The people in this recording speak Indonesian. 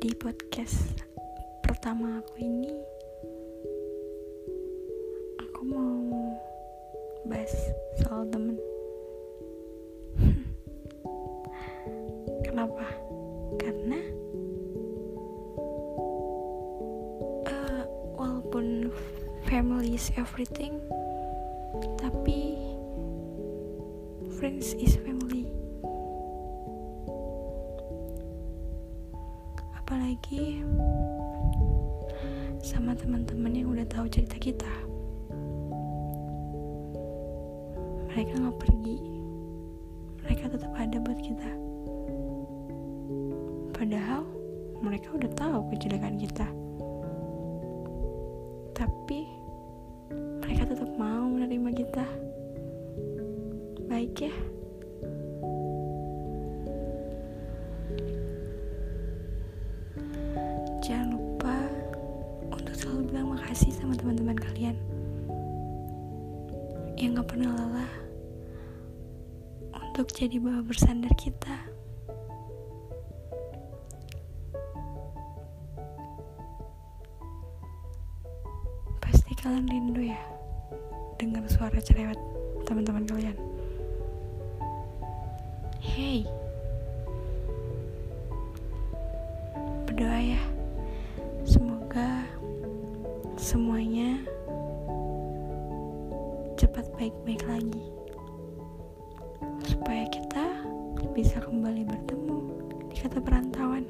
podcast pertama aku ini aku mau bahas soal temen. Kenapa? Karena uh, walaupun family is everything tapi friends is family apalagi sama teman-teman yang udah tahu cerita kita. Mereka nggak pergi. Mereka tetap ada buat kita. Padahal mereka udah tahu kejelekan kita. Tapi mereka tetap mau menerima kita. Baik ya makasih sama teman-teman kalian. Yang gak pernah lelah untuk jadi bawa bersandar kita. Pasti kalian rindu ya dengar suara cerewet teman-teman kalian. Hey. Berdoa ya semuanya. Cepat baik-baik lagi. Supaya kita bisa kembali bertemu di kata perantauan